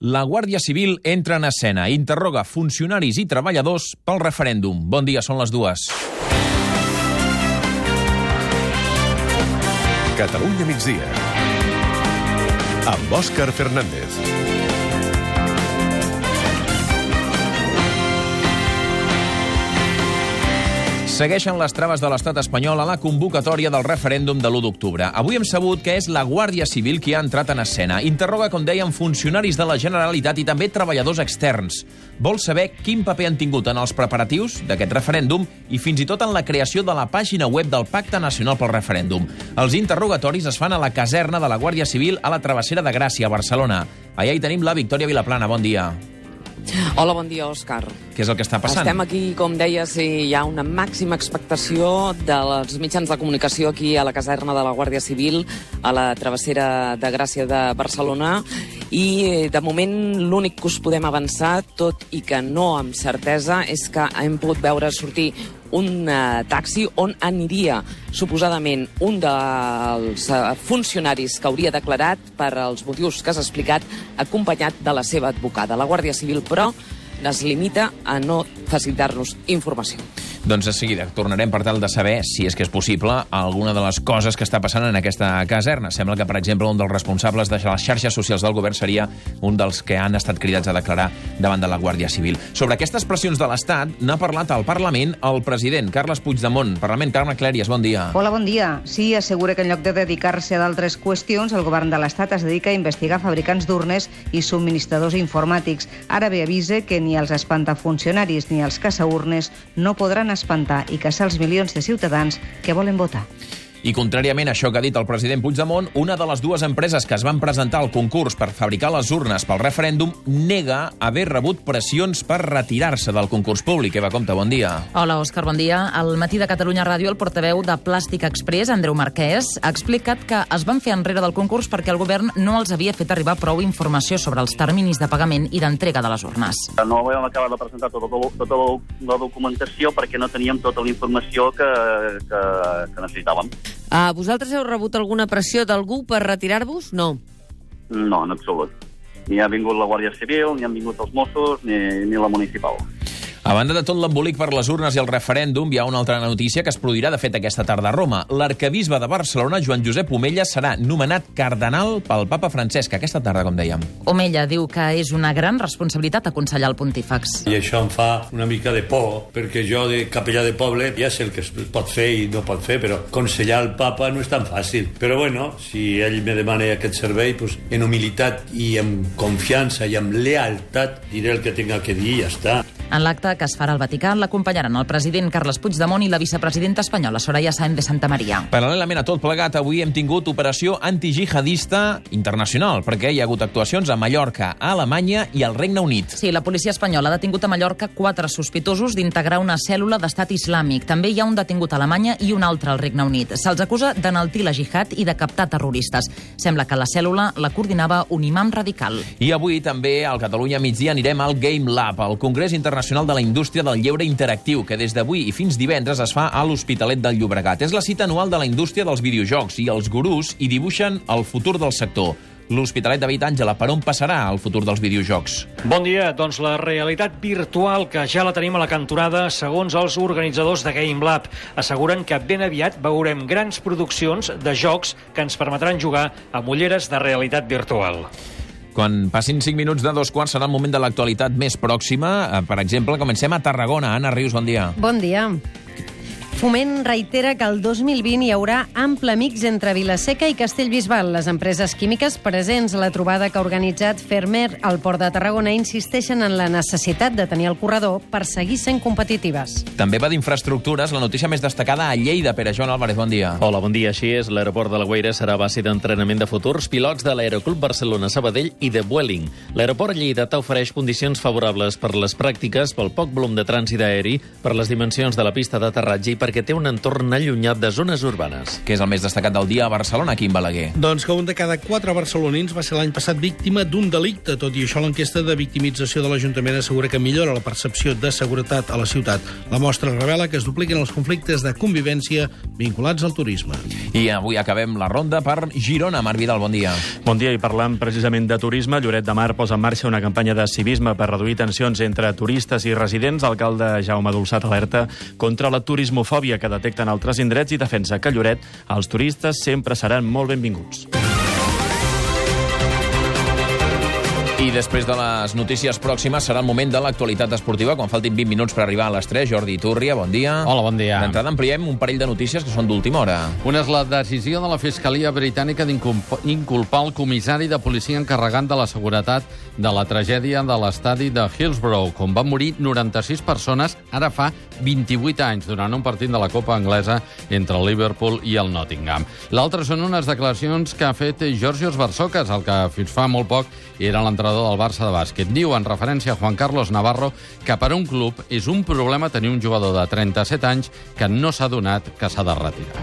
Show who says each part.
Speaker 1: La Guàrdia Civil entra en escena, interroga funcionaris i treballadors pel referèndum. Bon dia, són les dues.
Speaker 2: Catalunya migdia. Amb Òscar Fernández.
Speaker 1: Segueixen les traves de l'estat espanyol a la convocatòria del referèndum de l'1 d'octubre. Avui hem sabut que és la Guàrdia Civil qui ha entrat en escena. Interroga, com dèiem, funcionaris de la Generalitat i també treballadors externs. Vol saber quin paper han tingut en els preparatius d'aquest referèndum i fins i tot en la creació de la pàgina web del Pacte Nacional pel Referèndum. Els interrogatoris es fan a la caserna de la Guàrdia Civil a la travessera de Gràcia, a Barcelona. Allà hi tenim la Victòria Vilaplana. Bon dia.
Speaker 3: Hola, bon dia, Òscar.
Speaker 1: Què és el que està passant?
Speaker 3: Estem aquí, com deies, i hi ha una màxima expectació dels mitjans de comunicació aquí a la caserna de la Guàrdia Civil, a la travessera de Gràcia de Barcelona, i de moment l'únic que us podem avançar, tot i que no amb certesa, és que hem pogut veure sortir un uh, taxi on aniria suposadament un dels uh, funcionaris que hauria declarat per als motius que has explicat acompanyat de la seva advocada. La Guàrdia Civil, però, es limita a no facilitar-nos informació.
Speaker 1: Doncs de seguida tornarem per tal de saber, si és que és possible, alguna de les coses que està passant en aquesta caserna. Sembla que, per exemple, un dels responsables de les xarxes socials del govern seria un dels que han estat cridats a declarar davant de la Guàrdia Civil. Sobre aquestes pressions de l'Estat n'ha parlat al Parlament el president Carles Puigdemont. Parlament, Carme Clèries, bon dia.
Speaker 4: Hola, bon dia. Sí, assegura que en lloc de dedicar-se a d'altres qüestions, el govern de l'Estat es dedica a investigar fabricants d'urnes i subministradors informàtics. Ara bé, avisa que ni els espantafuncionaris ni els caçaurnes no podran espantar i caçar els milions de ciutadans que volen votar.
Speaker 1: I contràriament a això que ha dit el president Puigdemont, una de les dues empreses que es van presentar al concurs per fabricar les urnes pel referèndum nega haver rebut pressions per retirar-se del concurs públic. Eva Comte, bon dia.
Speaker 5: Hola, Òscar, bon dia. Al matí de Catalunya Ràdio, el portaveu de Plàstic Express, Andreu Marquès, ha explicat que es van fer enrere del concurs perquè el govern no els havia fet arribar prou informació sobre els terminis de pagament i d'entrega de les urnes.
Speaker 6: No vam acabar de presentar tota, tota la documentació perquè no teníem tota la informació que, que, que necessitàvem.
Speaker 7: Uh, vosaltres heu rebut alguna pressió d'algú per retirar-vos? No.
Speaker 6: No, en absolut. Ni ha vingut la Guàrdia Civil, ni han vingut els Mossos, ni, ni la municipal.
Speaker 1: A banda de tot l'embolic per les urnes i el referèndum, hi ha una altra notícia que es produirà, de fet, aquesta tarda a Roma. L'arcabisbe de Barcelona, Joan Josep Omella, serà nomenat cardenal pel papa Francesc aquesta tarda, com dèiem.
Speaker 5: Omella diu que és una gran responsabilitat aconsellar el pontífex.
Speaker 8: I això em fa una mica de por, perquè jo, de capellà de poble, ja sé el que es pot fer i no pot fer, però aconsellar el papa no és tan fàcil. Però bueno, si ell me demana aquest servei, pues, en humilitat i amb confiança i amb lealtat diré el que tinga que dir i ja està.
Speaker 5: En l'acte que es farà al Vaticà l'acompanyaran el president Carles Puigdemont i la vicepresidenta espanyola Soraya Sáenz de Santa Maria.
Speaker 1: Paral·lelament a tot plegat, avui hem tingut operació antijihadista internacional, perquè hi ha hagut actuacions a Mallorca, a Alemanya i al Regne Unit.
Speaker 5: Sí, la policia espanyola ha detingut a Mallorca quatre sospitosos d'integrar una cèl·lula d'estat islàmic. També hi ha un detingut a Alemanya i un altre al Regne Unit. Se'ls acusa d'enaltir la jihad i de captar terroristes. Sembla que la cèl·lula la coordinava un imam radical.
Speaker 1: I avui també al Catalunya migdia anirem al Game Lab, al Congrés Internacional de la Indústria del Lleure Interactiu, que des d'avui i fins divendres es fa a l'Hospitalet del Llobregat. És la cita anual de la indústria dels videojocs i els gurús hi dibuixen el futur del sector. L'Hospitalet David Àngela, per on passarà el futur dels videojocs?
Speaker 9: Bon dia. Doncs la realitat virtual que ja la tenim a la cantonada, segons els organitzadors de Game Lab, asseguren que ben aviat veurem grans produccions de jocs que ens permetran jugar amb ulleres de realitat virtual.
Speaker 1: Quan passin 5 minuts de dos quarts serà el moment de l'actualitat més pròxima. Per exemple, comencem a Tarragona. Anna Rius, bon dia.
Speaker 10: Bon dia. Foment reitera que el 2020 hi haurà ample mix entre Vilaseca i Castellbisbal. Les empreses químiques presents a la trobada que ha organitzat Fermer al Port de Tarragona insisteixen en la necessitat de tenir el corredor per seguir sent competitives.
Speaker 1: També va d'infraestructures, la notícia més destacada a Lleida. Pere Joan Álvarez, bon dia.
Speaker 11: Hola, bon dia. Així és, l'aeroport de la Guaira serà base d'entrenament de futurs pilots de l'Aeroclub Barcelona Sabadell i de Vueling. L'aeroport Lleidatà ofereix condicions favorables per les pràctiques, pel poc volum de trànsit aeri, per les dimensions de la pista d'aterratge i per perquè té un entorn allunyat de zones urbanes.
Speaker 1: Que és el més destacat del dia a Barcelona, Quim Balaguer.
Speaker 12: Doncs que un de cada quatre barcelonins va ser l'any passat víctima d'un delicte. Tot i això, l'enquesta de victimització de l'Ajuntament assegura que millora la percepció de seguretat a la ciutat. La mostra revela que es dupliquen els conflictes de convivència vinculats al turisme.
Speaker 1: I avui acabem la ronda per Girona. Marc Vidal, bon dia.
Speaker 13: Bon dia, i parlant precisament de turisme, Lloret de Mar posa en marxa una campanya de civisme per reduir tensions entre turistes i residents. Alcalde Jaume Dolçat alerta contra la turismofòbia que detecten altres indrets i defensa que Lloret els turistes sempre seran molt benvinguts.
Speaker 1: I després de les notícies pròximes serà el moment de l'actualitat esportiva, quan faltin 20 minuts per arribar a les 3. Jordi Turria, bon dia.
Speaker 14: Hola, bon dia.
Speaker 1: D'entrada ampliem un parell de notícies que són d'última hora.
Speaker 14: Una és la decisió de la Fiscalia Britànica d'inculpar el comissari de policia encarregat de la seguretat de la tragèdia de l'estadi de Hillsborough, on van morir 96 persones ara fa 28 anys durant un partit de la Copa Anglesa entre el Liverpool i el Nottingham. L'altre són unes declaracions que ha fet Georgios Barsocas, el que fins fa molt poc era l'entrenador del Barça de bàsquet. Diu, en referència a Juan Carlos Navarro, que per un club és un problema tenir un jugador de 37 anys que no s'ha donat que s'ha de retirar.